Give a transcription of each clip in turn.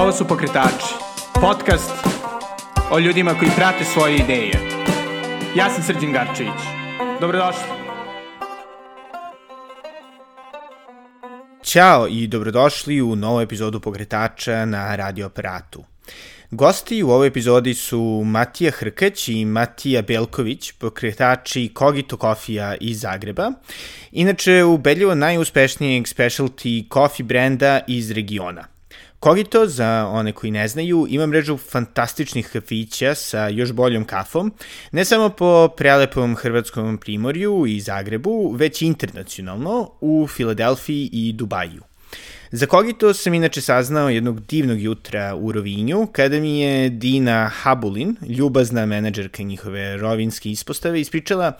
Ovo su Pokretači, podcast o ljudima koji prate svoje ideje. Ja sam Srđan Garčević. Dobrodošli. Ćao i dobrodošli u novu epizodu Pokretača na Radio Aparatu. Gosti u ovoj epizodi su Matija Hrkać i Matija Belković, pokretači Kogito Kofija iz Zagreba, inače ubedljivo najuspešnijeg specialty coffee brenda iz regiona. Korito, za one koji ne znaju, ima mrežu fantastičnih kafića sa još boljom kafom, ne samo po prelepom hrvatskom primorju i Zagrebu, već internacionalno u Filadelfiji i Dubaju. Za Kogito sam inače saznao jednog divnog jutra u Rovinju, kada mi je Dina Habulin, ljubazna menadžerka njihove rovinske ispostave, ispričala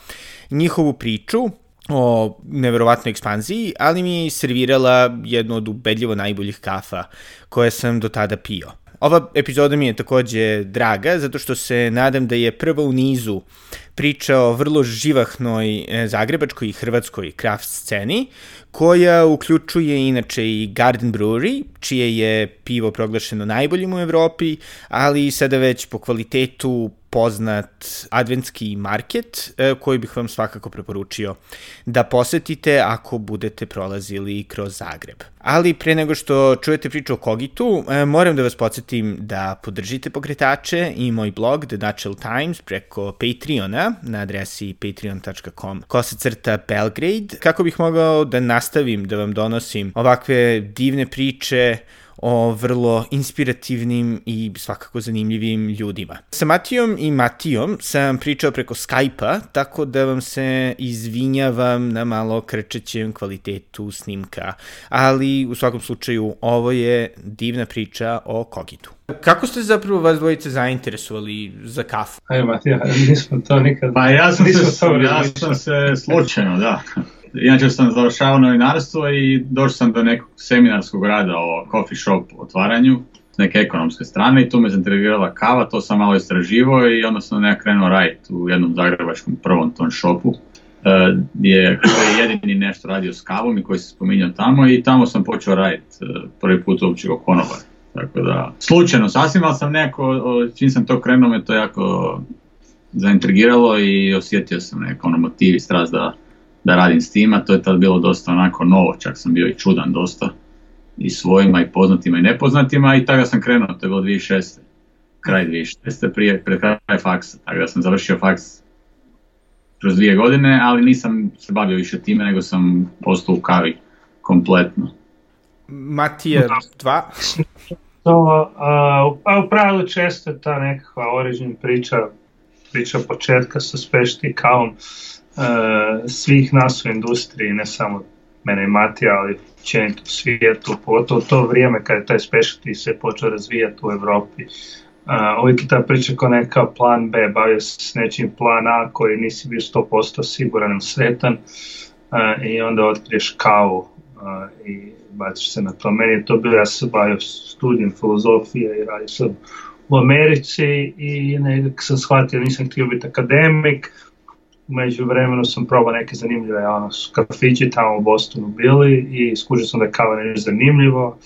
njihovu priču o neverovatnoj ekspanziji, ali mi je servirala jednu od ubedljivo najboljih kafa koje sam do tada pio. Ova epizoda mi je takođe draga zato što se nadam da je prva u nizu priča o vrlo živahnoj e, zagrebačkoj i hrvatskoj kraft sceni, koja uključuje inače i Garden Brewery, čije je pivo proglašeno najboljim u Evropi, ali sada već po kvalitetu poznat adventski market e, koji bih vam svakako preporučio da posetite ako budete prolazili kroz Zagreb. Ali pre nego što čujete priču o Kogitu, e, moram da vas podsjetim da podržite pokretače i moj blog The Natural Times preko Patreona, na adresi patreon.com kosacrta Belgrade kako bih mogao da nastavim da vam donosim ovakve divne priče o vrlo inspirativnim i svakako zanimljivim ljudima. Sa Matijom i Matijom sam pričao preko Skype-a, tako da vam se izvinjavam na malo krčećem kvalitetu snimka, ali u svakom slučaju ovo je divna priča o Kogitu. Kako ste zapravo vas dvojice zainteresovali za kafu? Ajde, Matija, nismo to nikad... Pa ja sam, se, se, ja sam se slučajno, da. Inače sam završavao novinarstvo i došao sam do nekog seminarskog rada o coffee shop otvaranju neke ekonomske strane i tu me zainteresirala kava, to sam malo istraživao i onda sam ja krenuo raditi u jednom zagrebačkom prvom ton shopu e, gdje je jedini nešto radio s kavom i koji se spominjao tamo i tamo sam počeo raditi e, prvi put uopće kao konobar. Tako da, slučajno sasvim, ali sam neko, čim sam to krenuo me to jako zaintrigiralo i osjetio sam neko ono motiv i strast da, da radim s tim, a to je tad bilo dosta onako novo, čak sam bio i čudan dosta i svojima i poznatima i nepoznatima i tada sam krenuo, to je bilo 2006. Kraj 2006. prije, pred kraj faksa, tako da sam završio faks kroz dvije godine, ali nisam se bavio više time, nego sam postao u kavi kompletno. Matije 2. Da. to, a, pa u pravilu često je ta nekakva origin priča, priča početka sa spešti kaom a, svih nas u industriji, ne samo mene i Matija, ali čenito u svijetu, pogotovo to vrijeme kada je taj specialty se počeo razvijati u Evropi. Uh, uvijek je ta priča kao neka plan B, bavio se s nečim plan A koji nisi bio 100% siguran ili sretan uh, i onda otkriješ kavu a, i baciš se na to. Meni je to bilo, ja se bavio studijem filozofije i radio sam u Americi i nekako sam shvatio, nisam htio biti akademik, među vremenu sam probao neke zanimljive, ono, su kafići tamo u Bostonu bili i skužio sam da je kava nešto zanimljivo,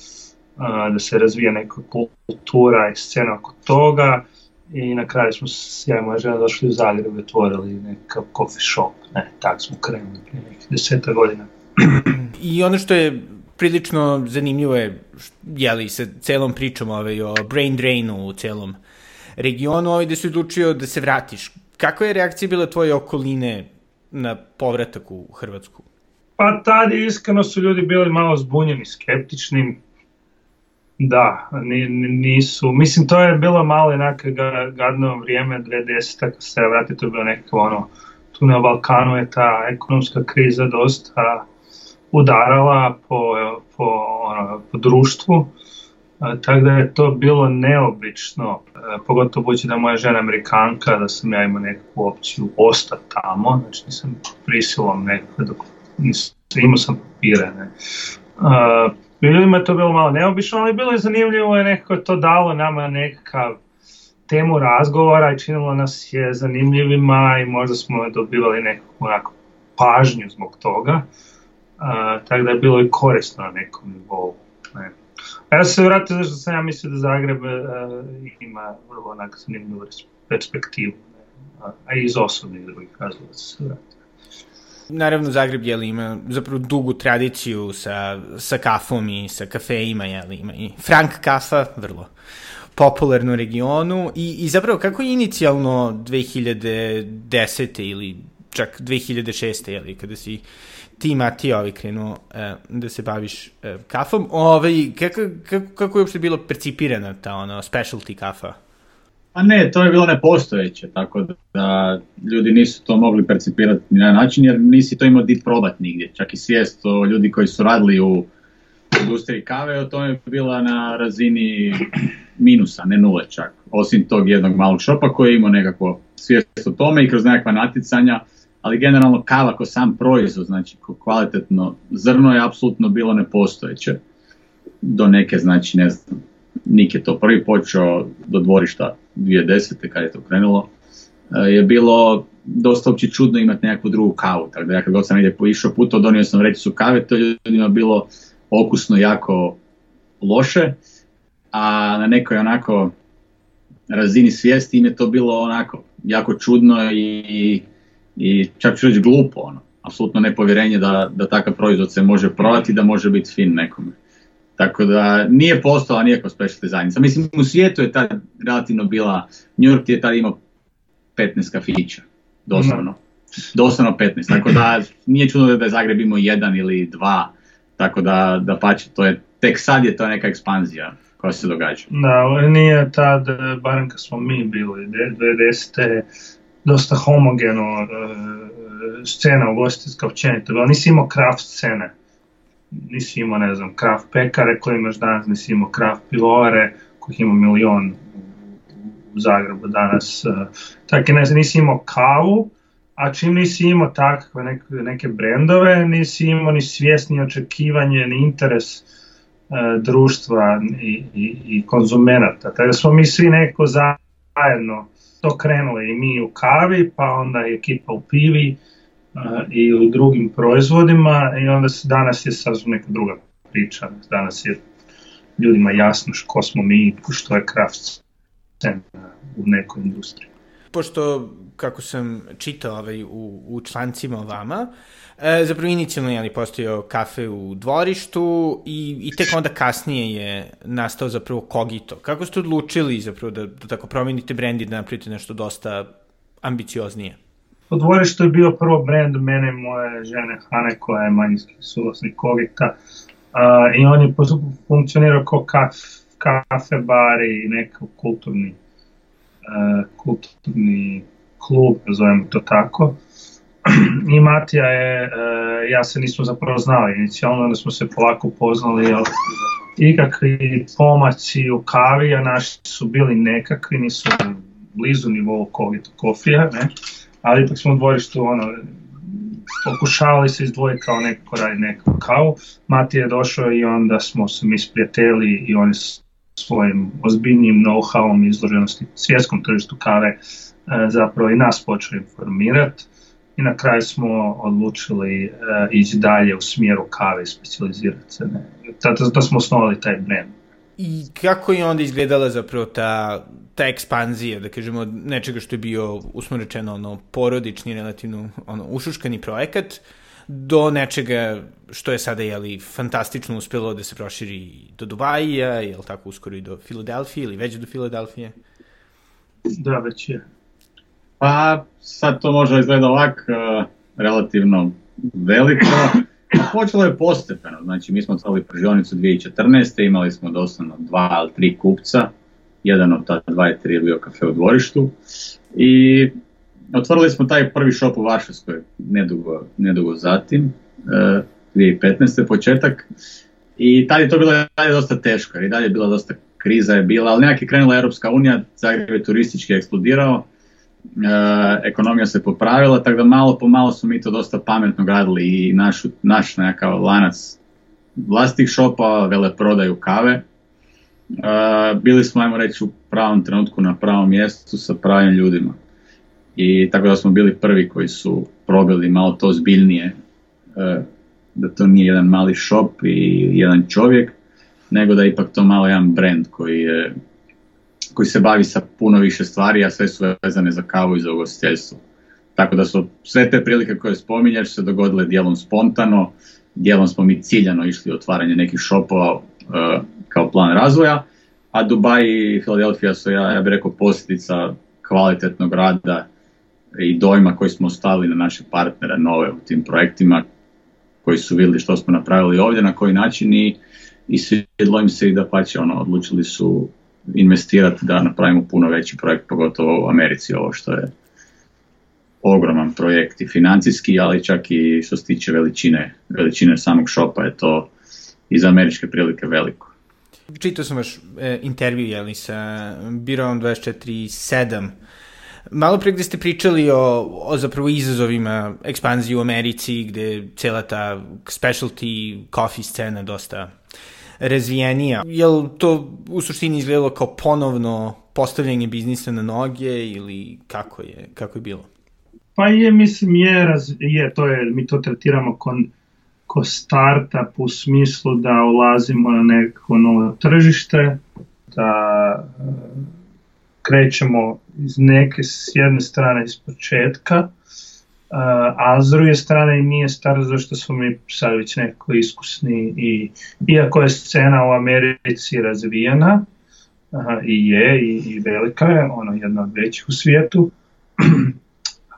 da se razvija neka kultura i scena oko toga i na kraju smo s ja i moja žena došli u Zagreb i otvorili neka coffee shop, ne, tako smo krenuli prije nekih deseta godina. I ono što je prilično zanimljivo je, jeli, sa celom pričom ovaj, o brain drainu u celom regionu, ovaj, da si odlučio da se vratiš. Kako je reakcija bila tvoje okoline na povratak u Hrvatsku? Pa tad iskreno su ljudi bili malo zbunjeni, skeptični. Da, nisu. Mislim, to je bilo malo onako gadno vrijeme, 2010. kad se vrati, to je bilo nekako ono, tu na Balkanu je ta ekonomska kriza dosta udarala po, po, ono, po društvu, tako da je to bilo neobično, e, pogotovo budući da moja žena Amerikanka, da sam ja imao nekakvu opciju ostati tamo, znači nisam prisilom nekako, dok nisam, imao sam papire. Ne. A, ljudima je to bilo malo neobično, ali bilo je zanimljivo, je nekako to dalo nama nekakav temu razgovora i činilo nas je zanimljivima i možda smo dobivali nekakvu onako pažnju zbog toga. Uh, A, tako da je bilo i korisno na nekom nivou. Ne. A ja se vratio zašto sam ja mislio da Zagreb a, e, ima vrlo onak zanimljivu perspektivu. A, a iz osobnih drugih razloga da se vratio. Naravno, Zagreb jeli, ima zapravo dugu tradiciju sa, sa kafom i sa je li ima i Frank kafa, vrlo popularnu regionu i, i zapravo kako je inicijalno 2010. ili čak 2006. Jeli, kada si ti Mati ovi ovaj, krenuo e, da se baviš e, kafom. Ove, kako, kako, kako je uopšte bilo percipirana ta ono, specialty kafa? Pa ne, to je bilo nepostojeće, tako da ljudi nisu to mogli percipirati na način, jer nisi to imao di probat nigdje. Čak i svijest o ljudi koji su radili u industriji kave, o tome je bila na razini minusa, ne nule čak. Osim tog jednog malog šopa koji je imao nekako svijest o tome i kroz nekakva naticanja ali generalno kava ko sam proizvod, znači ko kvalitetno zrno je apsolutno bilo nepostojeće do neke, znači ne znam, Nik je to prvi počeo do dvorišta 2010. kad je to krenulo, e, je bilo dosta uopće čudno imati nekakvu drugu kavu, tako da ja kad god sam negdje poišao puto, donio sam reći su kave, to ljudima bilo okusno jako loše, a na nekoj onako razini svijesti im je to bilo onako jako čudno i i čak ću reći glupo, ono, apsolutno nepovjerenje da, da takav proizvod se može prodati, da može biti fin nekome. Tako da nije postala nijeko specialty dizajnica. Mislim, u svijetu je tad relativno bila, New York je tad imao 15 kafića, doslovno. Da. Doslovno 15, tako da nije čudo da je Zagreb imao jedan ili dva, tako da, da pače, to je, tek sad je to neka ekspanzija koja se događa. Da, nije tad, barem kad smo mi bili, 2010 dosta homogeno uh, scena ugostiteljska općenito. Nisi imao craft scene, nisi imao, ne znam, craft pekare koje imaš danas, nisi imao craft pivovare kojih ima milion u Zagrebu danas. Uh, tako ne znam, nisi imao kavu, a čim nisi imao takve neke, neke brendove, nisi imao ni svijest, ni očekivanje, ni interes e, društva i, i, i konzumenata. Tako da smo mi svi neko zajedno to krenulo i mi u kavi, pa onda i ekipa u pivi i u drugim proizvodima i onda se, danas je sasvim neka druga priča, danas je ljudima jasno ko smo mi i što je kraft u nekoj industriji pošto, kako sam čitao ovaj, u, u člancima vama, e, zapravo inicijalno je postojao kafe u dvorištu i, i tek onda kasnije je nastao zapravo Kogito. Kako ste odlučili zapravo da, da tako promenite brend i da napravite nešto dosta ambicioznije? Po dvorištu je bio prvo brend mene i moje žene Hane koja je manjinski suvlasnik Kogita uh, i on je funkcionirao kao kafe, kafe bar i neko kulturni kulturni klub, nazovemo to tako. I Matija je, e, ja se nismo zapravo znali, inicijalno onda smo se polako poznali, ali ikakvi pomaci u kavi, a naši su bili nekakvi, nisu blizu nivou covid kofija, ne? ali ipak smo u dvorištu ono, pokušavali se izdvojiti kao neko ko radi neku kavu. Mati je došao i onda smo se mi sprijatelji i oni svojim ozbiljnim know-howom izloženosti svjetskom tržištu kave e, zapravo i nas počeli informirati i na kraju smo odlučili e, ići dalje u smjeru kave i specializirati se. Zato da, da, da smo osnovali taj brand. I kako je onda izgledala zapravo ta, ta ekspanzija, da kažemo, nečega što je bio, usmo ono, porodični, relativno ono, ušuškani projekat, uh, do nečega što je sada jeli, fantastično uspelo da se proširi do Dubaja, jel tako uskoro i do Filadelfije ili već do Filadelfije? Da, već je. Pa sad to može izgleda ovak uh, e, relativno veliko. Počelo je postepeno, znači mi smo otvorili pržionicu 2014. imali smo doslovno dva ili tri kupca, jedan od ta dva je tri bio kafe u dvorištu i otvorili smo taj prvi shop u Varšavskoj nedugo, nedugo zatim, e, 2015. početak i tad je to bilo dalje dosta teško i dalje je bila dosta kriza je bila, ali nekak je krenula Europska unija, Zagreb je turistički eksplodirao, e, ekonomija se popravila, tako da malo po malo smo mi to dosta pametno gradili i naš, naš nekakav lanac vlastih šopa, veleprodaju kave. E, bili smo, ajmo reći, u pravom trenutku na pravom mjestu sa pravim ljudima i tako da smo bili prvi koji su probili malo to zbiljnije e, da to nije jedan mali shop i jedan čovjek nego da je ipak to malo jedan brand koji je koji se bavi sa puno više stvari, a sve su vezane za kavu i za ugostiteljstvo. Tako da su sve te prilike koje spominješ se dogodile dijelom spontano, dijelom smo mi ciljano išli u otvaranje nekih šopova e, kao plan razvoja, a Dubai i Philadelphia su, ja, ja bih rekao, posljedica kvalitetnog rada i dojma koji smo ostavili na naše partnere nove u tim projektima koji su videli što smo napravili ovdje, na koji način i, i svidlo im se i da paće, ono, odlučili su investirati da napravimo puno veći projekt, pogotovo u Americi ovo što je ogroman projekt i financijski, ali čak i što se tiče veličine, veličine samog šopa je to i za američke prilike veliko. Čitao sam vaš e, intervju jeli, sa Birovom 24.7 Malo pre gde ste pričali o, o zapravo izazovima ekspanzije u Americi, gde cela ta specialty coffee scena dosta razvijenija. Jel to u suštini izgledalo kao ponovno postavljanje biznisa na noge ili kako je, kako je bilo? Pa je, mislim, je, raz, je, to je, mi to tretiramo kon, ko startup u smislu da ulazimo na neko novo tržište, da krećemo iz neke, s jedne strane iz početka, a s druge strane nije staro zašto smo mi sad već nekako iskusni i iako je scena u Americi razvijena a, i je i, i velika je, ono jedna od većih u svijetu,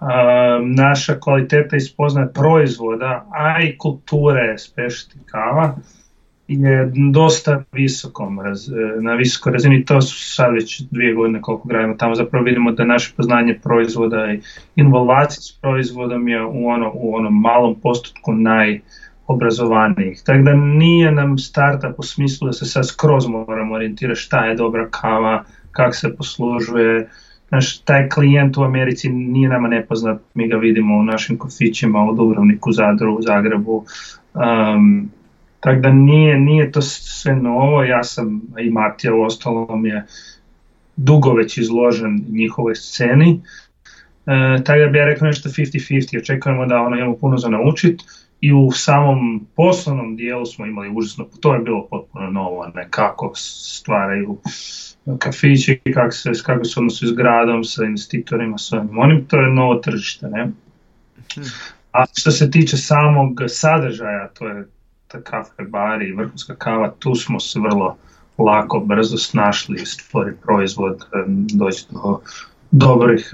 a, naša kvaliteta ispoznaje proizvoda, a i kulture specialty kava, je dosta visokom raz, e, na visokoj razini, to su sad već dvije godine koliko gradimo tamo, zapravo vidimo da naše poznanje proizvoda i involvacija s proizvodom je u, ono, u onom malom postotku naj, obrazovanijih. Tako da nije nam startup u smislu da se sad skroz moramo orijentirati šta je dobra kava, kak se poslužuje. Znaš, taj klijent u Americi nije nama nepoznat, mi ga vidimo u našim kofićima u Dubrovniku, Zadru, u Zagrebu. Um, Tako da nije, nije to sve novo, ja sam, i Matija u ostalom je dugo već izložen njihovoj sceni, e, tako da bi ja rekao nešto 50-50, očekujemo da ono imamo puno za naučit i u samom poslovnom dijelu smo imali užasno, to je bilo potpuno novo, ne, kako stvaraju kafići, kako se, kako se odnosu s gradom, sa investitorima, sa onim, onim, to je novo tržište, ne. Mhm. A što se tiče samog sadržaja, to je kafe bari i vrhunska kava, tu smo se vrlo lako, brzo snašli, stvori proizvod, doći do dobrih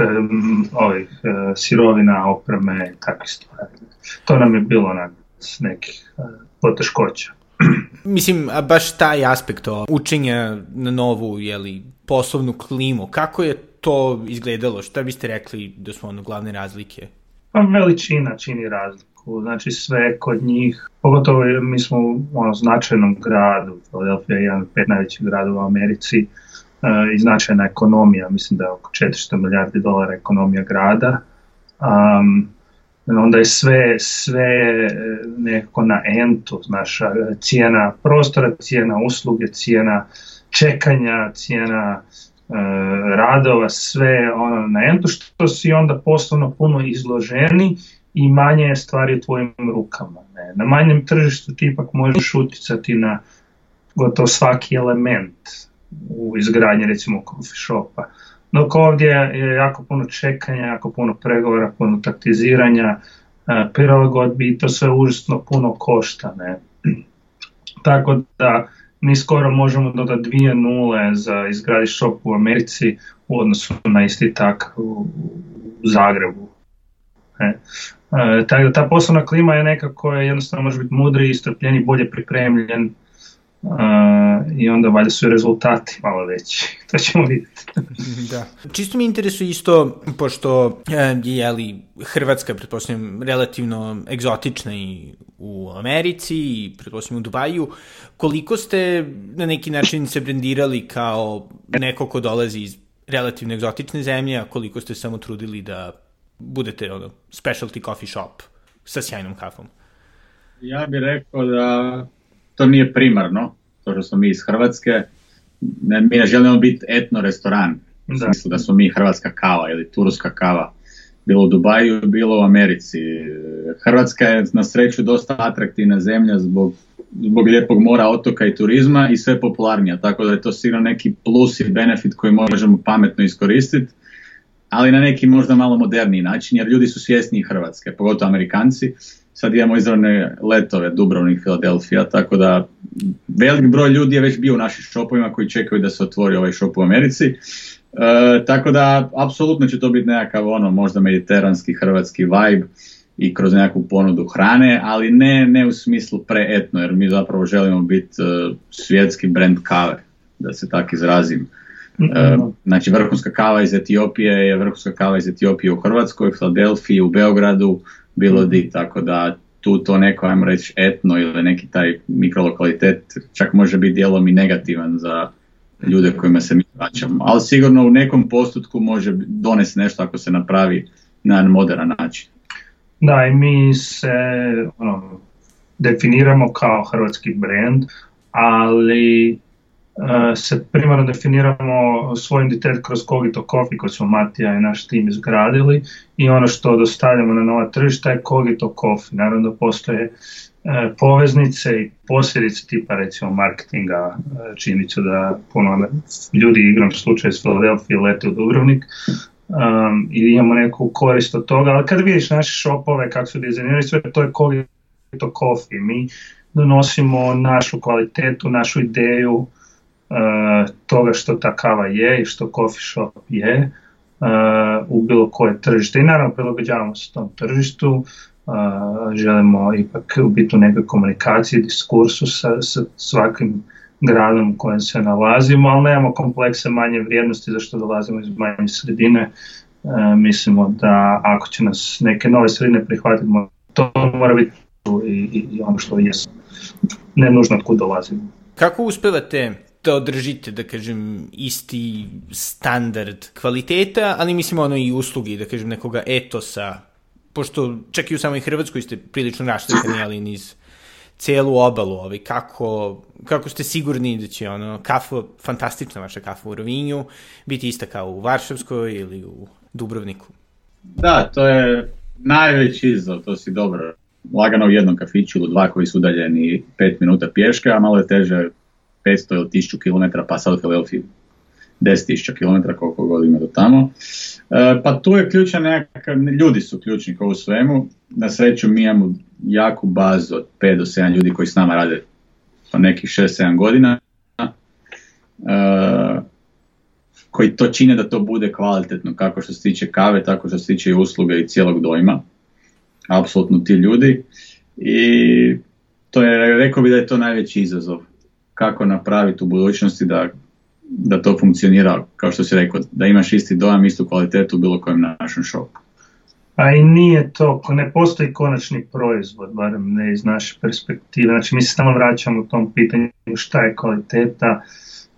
ovih e, sirovina, opreme i takve stvari. To nam je bilo na nekih e, poteškoća. Mislim, baš taj aspekt o učenja na novu jeli, poslovnu klimu, kako je to izgledalo? Šta biste rekli da su ono glavne razlike? Pa veličina čini razliku vrhu, znači sve kod njih, pogotovo mi smo u ono, značajnom gradu, Philadelphia je jedan od pet najvećih gradova u Americi, e, i značajna ekonomija, mislim da je oko 400 milijardi dolara ekonomija grada. Um, onda je sve, sve e, nekako na entu, znaš, cijena prostora, cijena usluge, cijena čekanja, cijena e, radova, sve ono na entu, što si onda poslovno puno izloženi i manje je stvari u tvojim rukama. Ne? Na manjem tržištu ti ipak možeš uticati na gotovo svaki element u izgradnji recimo coffee shopa. Dok ovdje je jako puno čekanja, jako puno pregovora, puno taktiziranja, e, prilagodbi i to sve užasno puno košta. Ne? Tako da mi skoro možemo dodati da dvije nule za izgradi shop u Americi u odnosu na isti tak u Zagrebu. Ne? E, tako da ta poslovna klima je nekako jednostavno može biti mudri i strpljen bolje pripremljen e, i onda valjda su i rezultati malo veći. To ćemo vidjeti. da. Čisto mi interesuje isto, pošto e, je jeli, Hrvatska, pretpostavljam, relativno egzotična i u Americi i pretpostavljam u Dubaju, koliko ste na neki način se brendirali kao neko ko dolazi iz relativno egzotične zemlje, a koliko ste samo trudili da budete ono, specialty coffee shop sa sjajnom kafom? Ja bih rekao da to nije primarno, to što smo mi iz Hrvatske, ne, mi ne želimo biti etno restoran, da. u smislu da smo mi hrvatska kava ili turska kava, bilo u Dubaju, bilo u Americi. Hrvatska je na sreću dosta atraktivna zemlja zbog, zbog lijepog mora, otoka i turizma i sve popularnija, tako da je to sigurno neki plus i benefit koji možemo pametno iskoristiti ali na neki možda malo moderni način, jer ljudi su svjesni Hrvatske, pogotovo Amerikanci. Sad imamo izravne letove Dubrovnik, Filadelfija, tako da velik broj ljudi je već bio u našim šopovima koji čekaju da se otvori ovaj šop u Americi. E, tako da, apsolutno će to biti nekakav ono, možda mediteranski, hrvatski vibe i kroz nekakvu ponudu hrane, ali ne, ne u smislu preetno, jer mi zapravo želimo biti e, svjetski brand kave, da se tak izrazim. Ehm, znači vrhunska kava iz Etiopije je vrhunska kava iz Etiopije u Hrvatskoj, u Filadelfiji, u Beogradu, bilo di, mhm. tako da tu to neko, ajmo reći, etno ili neki taj mikrolokalitet čak može biti dijelom i negativan za ljude mhm. kojima se mi vraćamo. Ali sigurno u nekom postotku može donesti nešto ako se napravi na jedan moderan način. Da, i mi se ono, definiramo kao hrvatski brand, ali E, se primarno definiramo svoj identitet kroz Cogito Coffee koji smo Matija i naš tim izgradili i ono što dostavljamo na nova tržišta je Cogito Coffee. Naravno da postoje e, poveznice i posljedice tipa recimo marketinga, e, činjenica da puno ljudi igram slučaj iz Filadelfije lete u Dubrovnik, um, i imamo neku korist od toga, ali kad vidiš naše šopove kako su dizajnirani, sve to je Cogito Coffee. Mi donosimo našu kvalitetu, našu ideju, E, toga što ta kava je i što coffee shop je uh, u bilo koje tržište i naravno prilagođavamo se tom tržištu e, želimo ipak biti u nekoj komunikaciji, diskursu sa, sa svakim gradom u kojem se nalazimo, ali nemamo komplekse manje vrijednosti zašto dolazimo iz manje sredine. E, mislimo da ako će nas neke nove sredine prihvatiti, to mora biti i, i, i ono što je. Ne nužno od kud dolazimo. Kako uspevate to održite, da kažem, isti standard kvaliteta, ali mislim ono i usluge, da kažem, nekoga etosa, pošto čak i u samoj Hrvatskoj ste prilično raštetani, ali niz celu obalu, ovaj, kako, kako ste sigurni da će ono, kafa, fantastična vaša kafa u Rovinju, biti ista kao u Varšavskoj ili u Dubrovniku? Da, to je najveći izazov, to si dobro lagano u jednom kafiću ili dva koji su udaljeni pet minuta pješka, a malo je teže 500 ili 1000 km pa od Helelfiju 10.000 km koliko god ima do tamo. E, pa tu je ključan nekakav, ljudi su ključni kao u svemu. Na sreću mi imamo jaku bazu od 5 do 7 ljudi koji s nama rade po nekih 6-7 godina. E, koji to čine da to bude kvalitetno kako što se tiče kave, tako što se tiče i usluge i cijelog dojma. Apsolutno ti ljudi. I to je, rekao bi da je to najveći izazov kako napraviti u budućnosti da, da to funkcionira, kao što si rekao, da imaš isti dojam, istu kvalitetu u bilo kojem našem šopu. A i nije to, ne postoji konačni proizvod, barem ne iz naše perspektive. Znači mi se stalno vraćamo u tom pitanju šta je kvaliteta,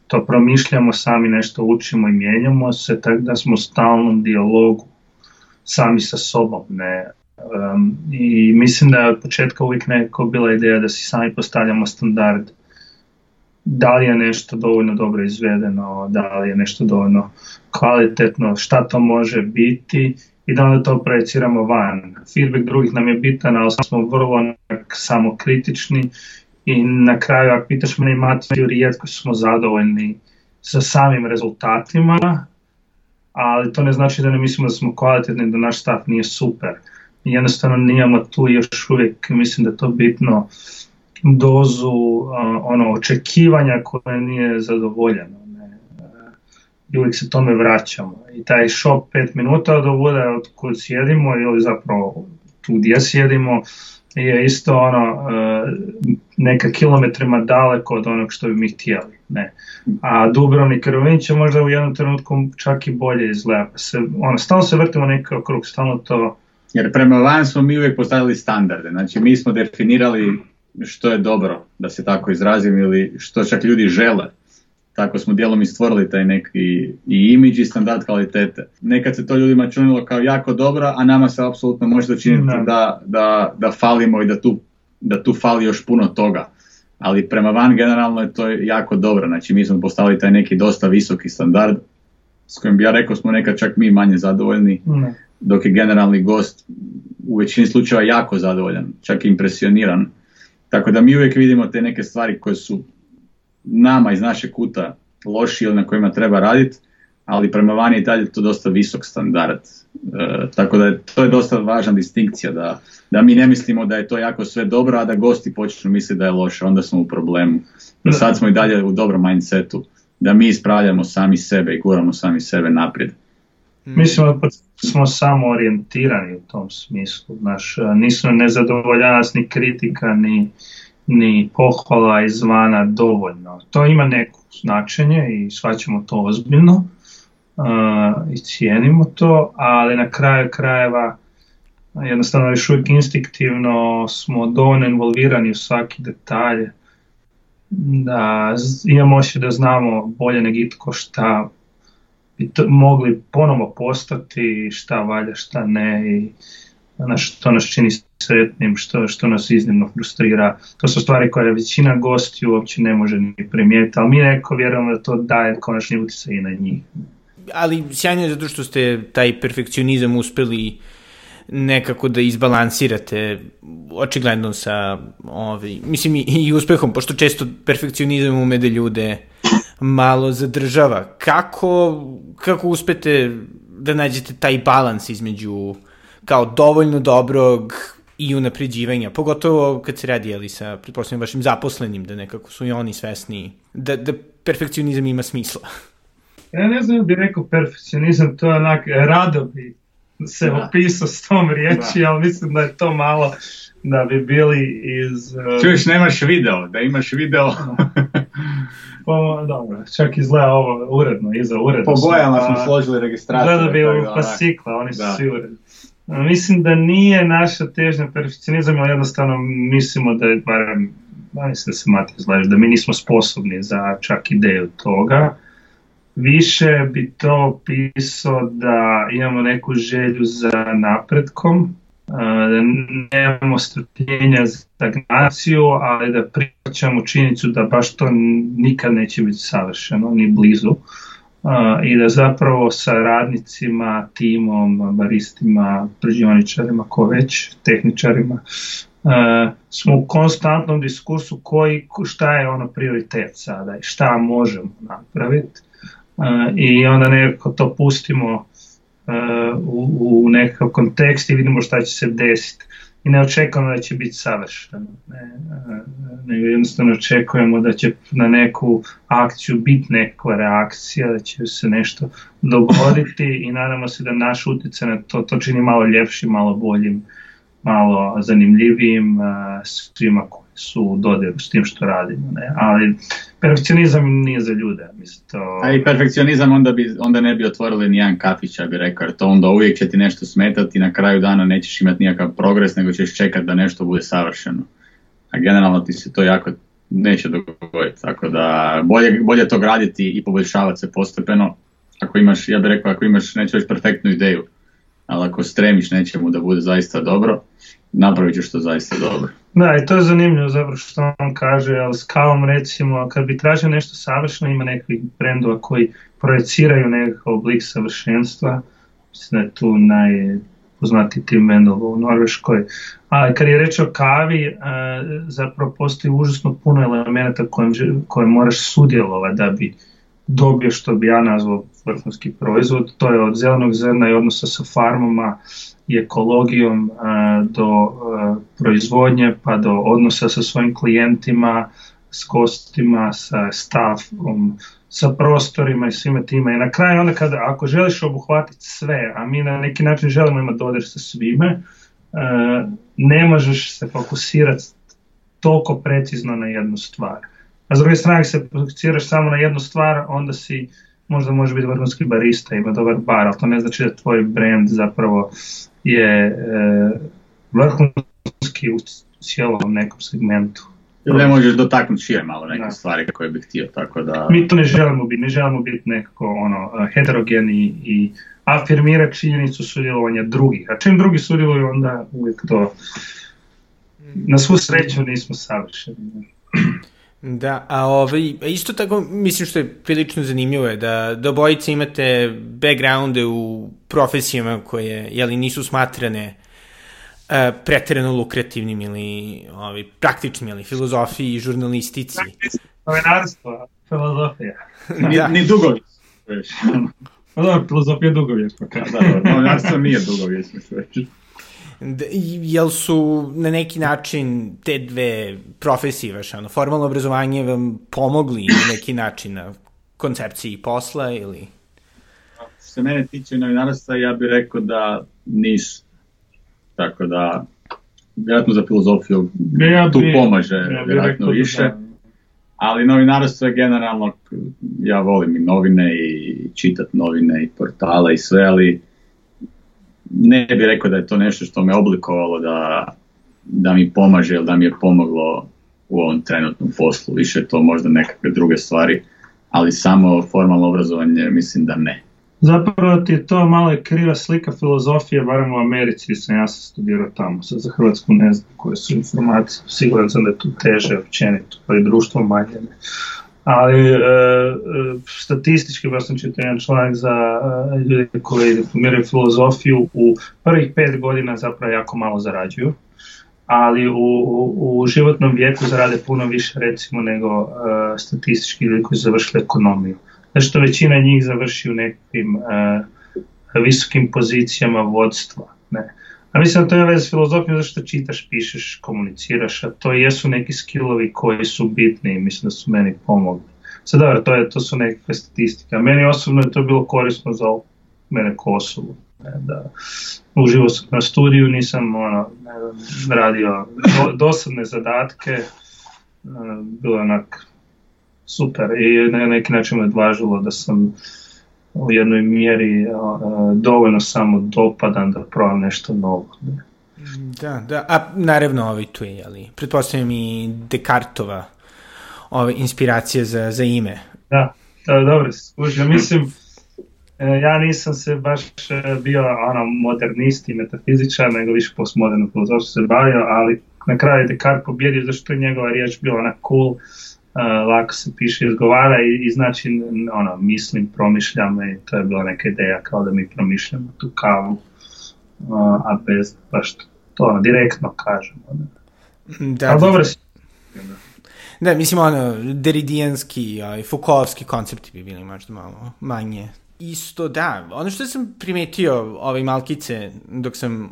to promišljamo, sami nešto učimo i mijenjamo se, tako da smo u stalnom dijalogu sami sa sobom. Ne? Um, I mislim da je od početka uvijek nekako bila ideja da si sami postavljamo standard da li je nešto dovoljno dobro izvedeno, da li je nešto dovoljno kvalitetno, šta to može biti i da onda to projeciramo van. Feedback drugih nam je bitan, ali smo vrlo samokritični i na kraju, ako pitaš mene i Matiju, rijetko smo zadovoljni sa samim rezultatima, ali to ne znači da ne mislimo da smo kvalitetni, da naš stav nije super. Jednostavno nijemo tu još uvijek, mislim da je to bitno, dozu a, ono očekivanja koje nije zadovoljeno. Ne. E, I uvijek se tome vraćamo. I taj šop 5 minuta od ovuda od kod sjedimo ili zapravo tu gdje sjedimo je isto ono e, neka kilometrima daleko od onog što bi mi htjeli. Ne. A Dubrovnik Rovinj će možda u jednom trenutku čak i bolje izgleda. Se, ono, stalno se vrtimo nekako krug, stalno to... Jer prema van smo mi uvijek postavili standarde. Znači mi smo definirali što je dobro, da se tako izrazim, ili što čak ljudi žele. Tako smo dijelom i stvorili taj neki i imidž i standard kvalitete. Nekad se to ljudima činilo kao jako dobro, a nama se apsolutno može činiti da. da, da, da falimo i da tu, da tu fali još puno toga ali prema van generalno je to jako dobro. Znači mi smo postavili taj neki dosta visoki standard s kojim bi ja rekao smo nekad čak mi manje zadovoljni, mm. dok je generalni gost u većini slučajeva jako zadovoljan, čak impresioniran Tako da mi uvijek vidimo te neke stvari koje su nama iz naše kuta loši ili na kojima treba raditi, ali prema vani i dalje je to dosta visok standard. E, tako da je, to je dosta važna distinkcija, da, da mi ne mislimo da je to jako sve dobro, a da gosti počnu misliti da je loše, onda smo u problemu. Da sad smo i dalje u dobrom mindsetu, da mi ispravljamo sami sebe i guramo sami sebe naprijed. Mm. Mislim da smo samo orijentirani u tom smislu. Znaš, nisu nezadovoljava nas ni kritika, ni, ni pohvala izvana dovoljno. To ima neko značenje i svaćemo to ozbiljno uh, i cijenimo to, ali na kraju krajeva jednostavno još uvijek instinktivno smo dovoljno involvirani u svaki detalj da imamo osjećaj da znamo bolje nego itko šta i to, mogli ponovo postati šta valja, šta ne i ono što nas čini sretnim, što, što nas iznimno frustrira. To su stvari koje većina gostiju uopće ne može ni primijetiti, ali mi neko vjerujemo da to daje konačni utjecaj i na njih. Ali sjajno je zato što ste taj perfekcionizam uspeli nekako da izbalansirate očigledno sa, ovaj, mislim i, i uspehom, pošto često perfekcionizam ume da ljude uh, malo zadržava. Kako, kako uspete da nađete taj balans između kao dovoljno dobrog i unapređivanja, pogotovo kad se radi ali sa, pretpostavljam, vašim zaposlenim, da nekako su i oni svesni da, da perfekcionizam ima smisla. Ja ne znam bih rekao perfekcionizam, to je onak, rado bi se da. opisao s tom riječi, da. ali mislim da je to malo da bi bili iz... Uh... Čuješ, nemaš video, da imaš video da pa, dobro, da, čak izgleda ovo uredno, iza uredno. Po bojama smo složili registraciju. Da, bi u pasikla, oni su da. svi uredni. Mislim da nije naša težnja perfekcionizam, ali jednostavno mislimo da je, barem, da mislim da se Mati izlaže, da mi nismo sposobni za čak ideju toga. Više bi to pisao da imamo neku želju za napretkom, da nemamo strpljenja za stagnaciju, ali da prihvaćamo činjenicu da baš to nikad neće biti savršeno, ni blizu. I da zapravo sa radnicima, timom, baristima, prđioničarima, ko već, tehničarima, smo u konstantnom diskursu koji, šta je ono prioritet sada i šta možemo napraviti. I onda nekako to pustimo E, u, u nekakav kontekst i vidimo šta će se desiti. I ne očekujemo da će biti savršeno, ne, e, nego jednostavno očekujemo da će na neku akciju biti neka reakcija, da će se nešto dogoditi i nadamo se da naš utjecaj na to, to čini malo ljepšim, malo boljim, malo zanimljivijim e, svima su u dodiru s tim što radimo, ne? ali perfekcionizam nije za ljude. Mislim, to... A i perfekcionizam onda, bi, onda ne bi otvorili nijedan kafić, ja bih rekao, jer to onda uvijek će ti nešto smetati i na kraju dana nećeš imati nijakav progres, nego ćeš čekati da nešto bude savršeno. A generalno ti se to jako neće dogoditi, tako da bolje, bolje to graditi i poboljšavati se postepeno. Ako imaš, ja bih rekao, ako imaš, neću reći perfektnu ideju, ali ako stremiš nečemu da bude zaista dobro, napravit ćeš to zaista dobro. Da, i to je zanimljivo zapravo što on kaže, ali s Kaom recimo, kad bi tražio nešto savršeno, ima nekih brendova koji projeciraju nekakav oblik savršenstva, mislim da je tu najpoznatiji tim brendova u Norveškoj. A kad je reč o kavi, a, e, zapravo postoji užasno puno elemenata kojem, kojem moraš sudjelovati da bi dobio što bi ja nazvao vrhunski proizvod, to je od zelenog zrna i odnosa sa farmama, i ekologijom e, do e, proizvodnje pa do odnosa sa svojim klijentima, s gostima, sa stavom, sa prostorima i svime time. I na kraju onda kada, ako želiš obuhvatiti sve, a mi na neki način želimo imati dodir sa svime, e, ne možeš se fokusirati toliko precizno na jednu stvar. A s druge strane, ako se fokusiraš samo na jednu stvar, onda si možda može biti vrhunski barista, ima dobar bar, ali to ne znači da tvoj brand zapravo je e, vrhunski u cijelom nekom segmentu. Jer ne možeš dotaknuti šire malo neke da. stvari koje bih htio, tako da... Mi to ne želimo biti, ne želimo biti nekako ono, e, heterogeni i afirmirati činjenicu sudjelovanja drugih. A čim drugi sudjeluju, onda uvijek to... Mm. Na svu sreću nismo savršeni. Da, a ovaj, isto tako mislim što je prilično zanimljivo je da, da obojice imate backgrounde u profesijama koje jeli, nisu smatrane e, pretjerano lukrativnim ili ovaj, praktičnim, ili filozofiji i žurnalistici. Novinarstvo, filozofija. ni, da. ni dugovi. no, pa da, filozofija dugovječna. da, da, novinarstvo nije dugovječna, sveći. Da, jel su na neki način te dve profesije vaše, ono, formalno obrazovanje vam pomogli na neki način na koncepciji posla ili? Ako se mene tiče novinarstva, ja bih rekao da nisu. Tako da, vjerojatno za filozofiju ja bi, tu pomaže ja vjerojatno da više. Da. Ali novinarstvo je generalno, ja volim i novine i čitat novine i portale i sve, ali ne bih rekao da je to nešto što me oblikovalo da, da mi pomaže ili da mi je pomoglo u ovom trenutnom poslu. Više to možda nekakve druge stvari, ali samo formalno obrazovanje mislim da ne. Zapravo ti je to malo je kriva slika filozofije, barem u Americi sam ja sam studirao tamo, sad za Hrvatsku ne znam koje su informacije, siguran sam da je tu teže općenito, pa i društvo manje ali e, e, statistički, baš sam čitao jedan članak za e, ljude koji diplomiraju filozofiju, u prvih pet godina zapravo jako malo zarađuju, ali u, u, u životnom vijeku zarade puno više recimo nego e, statistički ljudi koji završili ekonomiju. Znači što većina njih završi u nekim e, visokim pozicijama vodstva. Ne. A mislim da to ima veze s filozofijom, zašto čitaš, pišeš, komuniciraš, a to jesu neki skillovi koji su bitni i mislim da su meni pomogli. Sad dobro, to, je, to su neke statistike, a meni osobno je to bilo korisno za mene kao osobu. Ne, da, uživao sam na studiju, nisam ono, ne, radio do, dosadne zadatke, e, bilo je onak super i na neki način me odvažilo da sam u jednoj mjeri e, dovoljno samo dopadan da probam nešto novo. Da, da, a naravno ovaj tu je, ali pretpostavljam i Dekartova ove inspiracije za, za ime. Da, da, dobro, skužio. Mislim, e, ja nisam se baš e, bio ono, modernist i metafizičar, nego više postmoderno filozofiju se bavio, ali na kraju Descartes pobjedio zašto je njegova riječ bila ona cool, lako se piše, izgovara i, i znači ono, mislim, promišljam i to je bila neka ideja kao da mi promišljamo tu kavu, a bez baš to ono, direktno kažemo. Ne? Da, Ali dobro da. se... Da, mislim, ono, deridijanski, ovaj, fukovski koncepti bi bili možda malo manje. Isto da, ono što sam primetio ove malkice dok sam uh,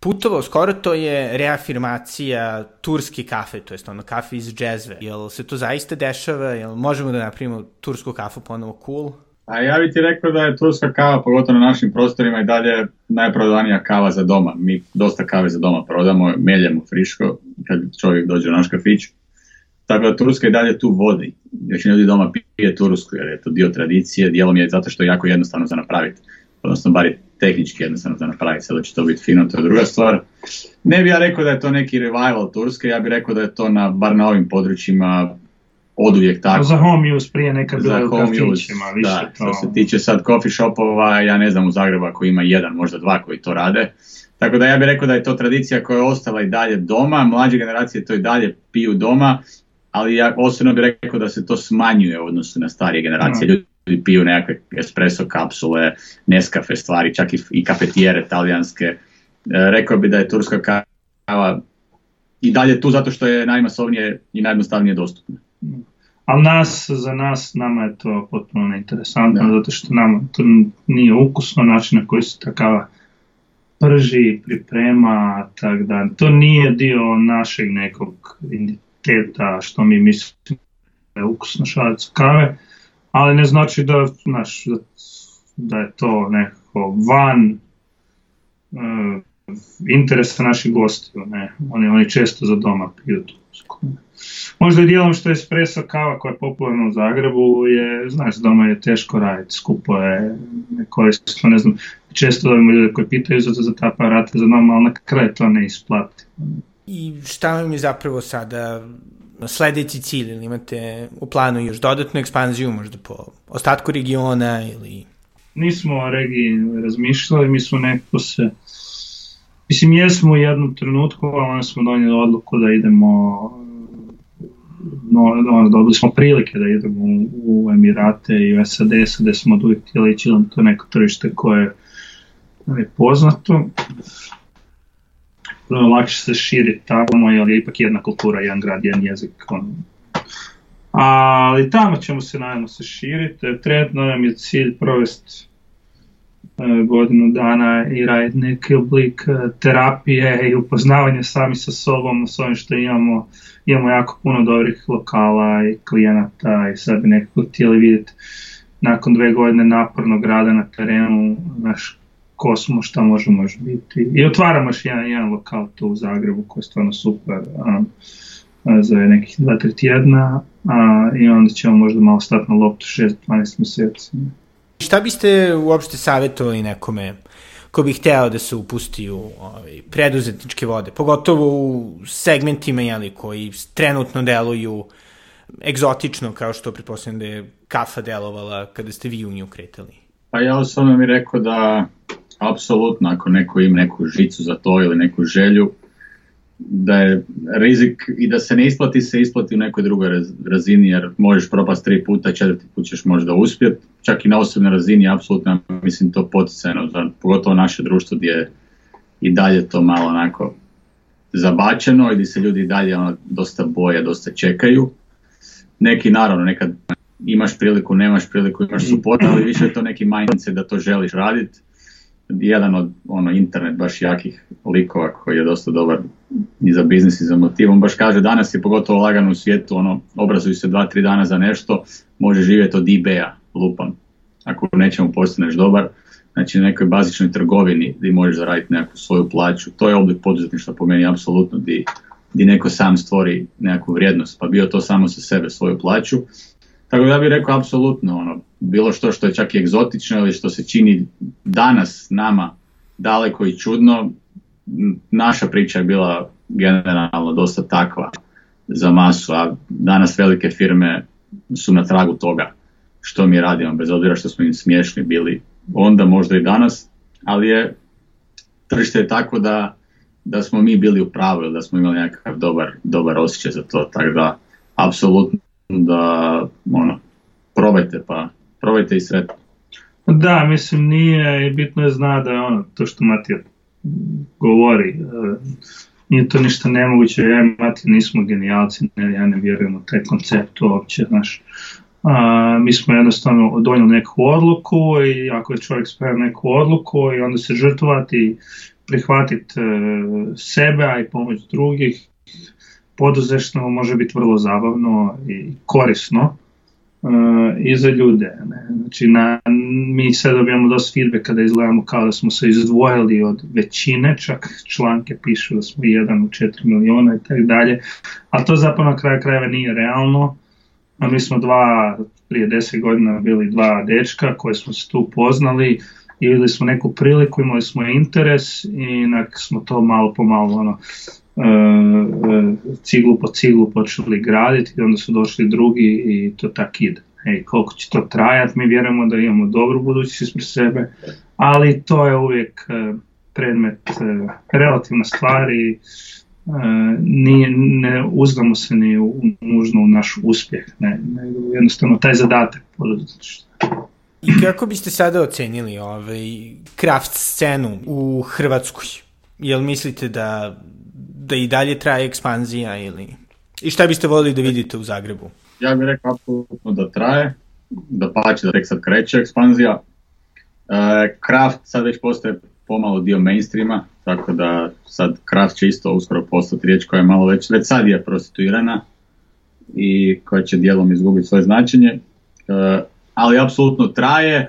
putovao, skoro to je reafirmacija turski kafe, to jest ono kafe iz džezve. Jel se to zaista dešava? Jel možemo da napravimo tursku kafu ponovo cool? A ja bih ti rekao da je turska kava, pogotovo na našim prostorima, i dalje najprodanija kava za doma. Mi dosta kave za doma prodamo, meljemo friško kad čovjek dođe u naš kafić. Tako da Turska i dalje tu vodi. Većina ljudi doma pije Tursku jer je to dio tradicije, dijelom je zato što je jako jednostavno za napraviti. Odnosno, bar je tehnički jednostavno da napravi, sada će to biti fino, to je druga stvar. Ne bih ja rekao da je to neki revival Turske, ja bih rekao da je to na, bar na ovim područjima od uvijek tako. Za home use prije nekad bilo u kafićima, use, više da, to... Što se tiče sad coffee shopova, ja ne znam u Zagrebu ako ima jedan, možda dva koji to rade. Tako da ja bih rekao da je to tradicija koja je ostala i dalje doma, mlađe generacije to i dalje piju doma, ali ja osobno bih rekao da se to smanjuje u odnosu na starije generacije. Da. Ljudi piju nekakve espresso kapsule, neskafe stvari, čak i, i kafetijere talijanske. E, rekao bi da je turska kava i dalje tu zato što je najmasovnije i najjednostavnije dostupna. Ali nas, za nas, nama je to potpuno neinteresantno, da. zato što nama to nije ukusno, način na koji se ta kava prži, priprema, tak da. To nije dio našeg nekog identiteta, što mi mislimo da je ukusno šalac kave ali ne znači da, znaš, da, da je to nekako van uh, interesa naših gostiju, ne, oni, oni često za doma piju tursku. Možda je dijelom što je espresso kava koja je popularna u Zagrebu, je, znaš, doma je teško raditi, skupo je, korisno, ne znam, često dobijemo ljude koji pitaju za, za ta aparata za doma, ali na kraju to ne isplati. I šta vam je zapravo sada sledeći cilj ili imate u planu još dodatnu ekspanziju možda po ostatku regiona ili nismo o regiji razmišljali, mi smo neko se mislim jesmo u jednom trenutku ali onda smo donijeli odluku da idemo no, no, dobili smo prilike da idemo u, Emirate i u SAD SAD smo od uvijek htjeli ići to neko tržište koje nam je poznato lakše se širi tamo, jer je ipak jedna kultura, jedan grad, jedan jezik. On. Ali tamo ćemo se najmo se širiti, e, trenutno nam je cilj provesti e, godinu dana i raditi neki oblik terapije i upoznavanje sami sa sobom, s ovim što imamo, imamo jako puno dobrih lokala i klijenata i sad bi nekako htjeli vidjeti nakon dve godine napornog rada na terenu naš ko smo, šta možemo još biti. I otvaramo još jedan, jedan lokal tu u Zagrebu koji je stvarno super. a, za nekih 2-3 tjedna a, i onda ćemo možda malo stati na loptu 6-12 meseci. Šta biste uopšte savjetovali nekome ko bi hteo da se upusti u ovaj, preduzetničke vode, pogotovo u segmentima jeli, koji trenutno deluju egzotično, kao što pretpostavljam da je kafa delovala kada ste vi u nju kretali? Pa ja sam mi rekao da Apsolutno, ako neko ima neku žicu za to ili neku želju, da je rizik i da se ne isplati, se isplati u nekoj drugoj razini, jer možeš propast tri puta, četvrti put ćeš možda uspjet, čak i na osobnoj razini, apsolutno mislim to poticajno, pogotovo naše društvo gdje je i dalje to malo onako zabačeno i gdje se ljudi dalje ono, dosta boje, dosta čekaju. Neki naravno, nekad imaš priliku, nemaš priliku, imaš suport, ali više je to neki mindset da to želiš raditi jedan od ono internet baš jakih likova koji je dosta dobar i za biznis i za motiv. On baš kaže danas je pogotovo lagano u svijetu, ono, obrazuju se dva, tri dana za nešto, može živjeti od eBay-a, lupam. Ako nećemo nečemu postaneš dobar, znači na nekoj bazičnoj trgovini gdje možeš zaraditi neku svoju plaću, to je oblik poduzetništva po meni apsolutno di, di neko sam stvori neku vrijednost, pa bio to samo sa sebe svoju plaću. Tako da bih rekao apsolutno ono, bilo što što je čak i egzotično ili što se čini danas nama daleko i čudno, naša priča je bila generalno dosta takva za masu, a danas velike firme su na tragu toga što mi radimo, bez obzira što smo im smiješni bili onda, možda i danas, ali je tržište je tako da, da smo mi bili u pravu ili da smo imali nekakav dobar, dobar osjećaj za to, tako da apsolutno da ono, probajte pa probajte i sretno. Da, mislim nije, bitno je zna da je ono, to što Matija govori, e, nije to ništa nemoguće, ja e, i Matija nismo genijalci, ne, ja ne vjerujem u taj koncept uopće, znaš. A, mi smo jednostavno donijeli neku odluku i ako je čovjek spremio neku odluku i onda se žrtovati, prihvatiti e, sebe, a i pomoć drugih, poduzetno može biti vrlo zabavno i korisno i za ljude. Ne? Znači, na, mi sad dobijamo dosta feedback kada izgledamo kao da smo se izdvojili od većine, čak članke pišu da smo jedan u 4 miliona i tako dalje, ali to zapravo na kraju krajeva nije realno. A mi smo dva, prije 10 godina bili dva dečka koje smo se tu poznali i videli smo neku priliku, imali smo interes i inak smo to malo po malo ono, Um, um, ciglu po ciglu počeli graditi i onda su došli drugi i to tak ide. E, koliko će to trajati, mi vjerujemo da imamo dobru budućnost ispred sebe, ali to je uvijek e, predmet e, relativne stvari, i e, nije, ne uzdamo se ni u, nužno u naš uspjeh, ne, nego jednostavno taj zadatak I kako biste sada ocenili ovaj craft scenu u Hrvatskoj? Jel mislite da da i dalje traje ekspanzija ili... I šta biste volili da vidite u Zagrebu? Ja bih rekao apsolutno da traje, da pače da tek sad kreće ekspanzija. E, Kraft sad već postaje pomalo dio mainstreama, tako da sad Kraft će isto uskoro postati riječ koja je malo već, već sad je prostituirana i koja će dijelom izgubiti svoje značenje. E, ali apsolutno traje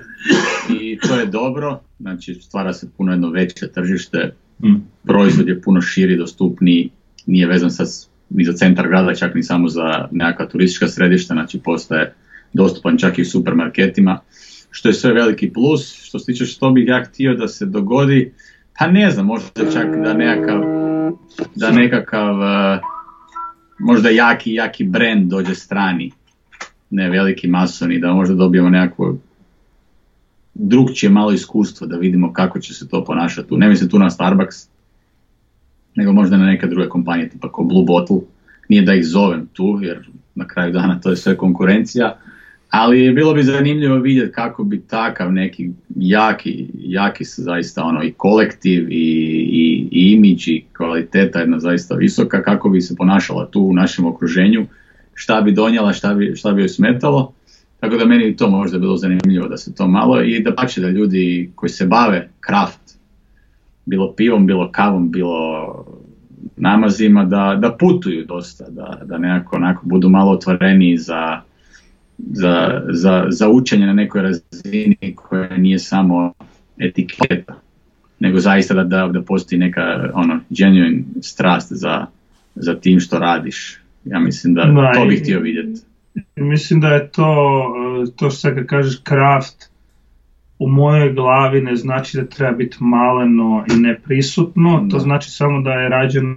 i to je dobro, znači stvara se puno jedno veće tržište Mm. proizvod je puno širi, dostupni, nije vezan sad ni za centar grada, čak ni samo za neka turistička središta, znači postaje dostupan čak i u supermarketima, što je sve veliki plus. Što se tiče što bih ja htio da se dogodi, pa ne znam, možda čak da nekakav, da nekakav e, možda jaki, jaki brend dođe strani, ne veliki masoni, da možda dobijemo nekakvu drug će malo iskustva da vidimo kako će se to ponašati. Ne mislim tu na Starbucks, nego možda na neka druga kompanija, tipa kao Blue Bottle. Nije da ih zovem tu, jer na kraju dana to je sve konkurencija, ali bilo bi zanimljivo vidjeti kako bi takav neki jaki, jaki se zaista ono i kolektiv i, i, i imidž i kvaliteta jedna zaista visoka, kako bi se ponašala tu u našem okruženju, šta bi donijela, šta bi, šta bi joj smetalo Tako da meni to možda bilo zanimljivo da se to malo i da pače da ljudi koji se bave kraft, bilo pivom, bilo kavom, bilo namazima, da, da putuju dosta, da, da nekako onako budu malo otvoreni za, za, za, za učenje na nekoj razini koja nije samo etiketa, nego zaista da, da, da postoji neka ono, genuine strast za, za tim što radiš. Ja mislim da Naj, to bih htio vidjeti mislim da je to, e, to što sad kad kažeš kraft, u mojoj glavi ne znači da treba biti maleno i neprisutno, da. to znači samo da je rađeno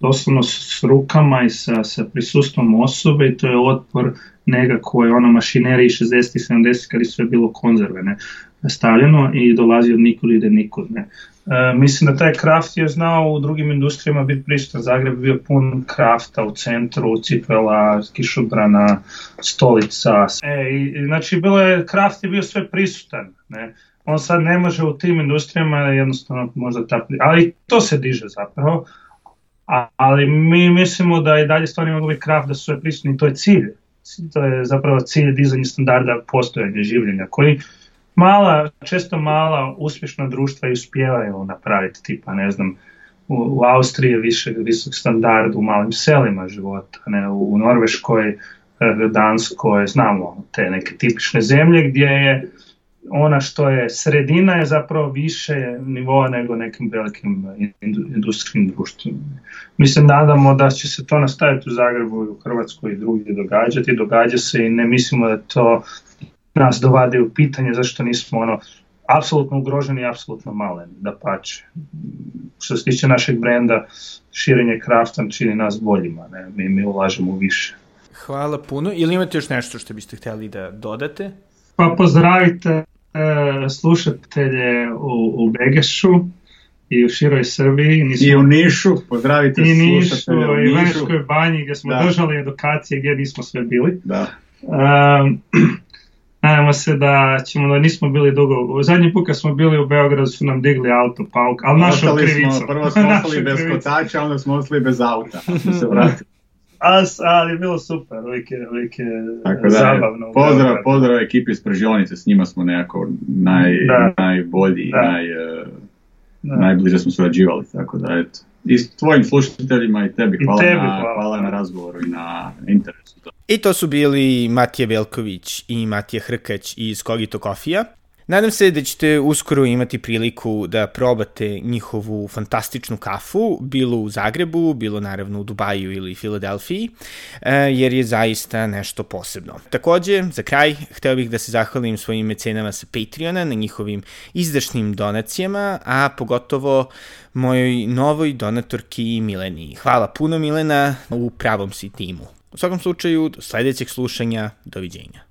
doslovno s rukama i sa, sa prisustvom osobe i to je otpor nekako je ona mašinerija 60-70 kada je sve bilo ne, stavljeno i dolazi od nikud ide nikud. Ne. E, mislim da taj kraft je znao u drugim industrijama biti prisutan. Zagreb bio pun krafta u centru, cipela, kišobrana, stolica. E, i, znači, bilo je, kraft je bio sve prisutan. Ne? On sad ne može u tim industrijama jednostavno možda ta... Ali to se diže zapravo. A, ali mi mislimo da i dalje stvarno mogu biti kraft da su sve prisutni. To je cilj. To je zapravo cilj dizanja standarda postojanja, življenja, koji mala, često mala uspješna društva i uspijevaju napraviti tipa, ne znam, u, u Austriji je više visok standard u malim selima života, ne, u, u Norveškoj, e, Danskoj, znamo te neke tipične zemlje gdje je ona što je sredina je zapravo više nivoa nego nekim velikim industrijskim društvima. Mi se nadamo da će se to nastaviti u Zagrebu i u Hrvatskoj i drugdje događati, događa se i ne mislimo da to nas dovade u pitanje zašto nismo ono apsolutno ugroženi i apsolutno malen, da pače. Što se tiče našeg brenda, širenje krafta čini nas boljima, ne? Mi, mi ulažemo više. Hvala puno. Ili imate još nešto što biste hteli da dodate? Pa pozdravite e, slušatelje u, u Begešu i u široj Srbiji. Nismo, I u Nišu, pozdravite i Nišu, slušatelje u Nišu. I Vrškoj banji gde smo da. držali edukacije gdje nismo sve bili. Da. Um, nadamo se da ćemo, da nismo bili dugo, zadnji put kad smo bili u Beogradu su nam digli auto, pauk, ali našom krivicu. Smo, prvo smo ostali bez kotača, onda smo ostali bez auta, se vratimo. As, ali je bilo super, uvijek je, uvijek je Tako da, zabavno. Pozdrav, pozdrav ekipi iz Pržionice, s njima smo nekako naj, da. najbolji, da. naj, eh, da. najbliže smo surađivali, tako da eto. I s tvojim slušateljima i tebi, hvala, I tebi, hvala. Na, hvala da. na razgovoru i na interesu. I to su bili Matija Velković i Matija Hrkać iz Kogito Kofija. Nadam se da ćete uskoro imati priliku da probate njihovu fantastičnu kafu, bilo u Zagrebu, bilo naravno u Dubaju ili Filadelfiji, e, jer je zaista nešto posebno. Takođe, za kraj, hteo bih da se zahvalim svojim mecenama sa Patreona na njihovim izdašnim donacijama, a pogotovo mojoj novoj donatorki Mileni. Hvala puno Milena, u pravom si timu. U svakom slučaju, do sledećeg slušanja, doviđenja.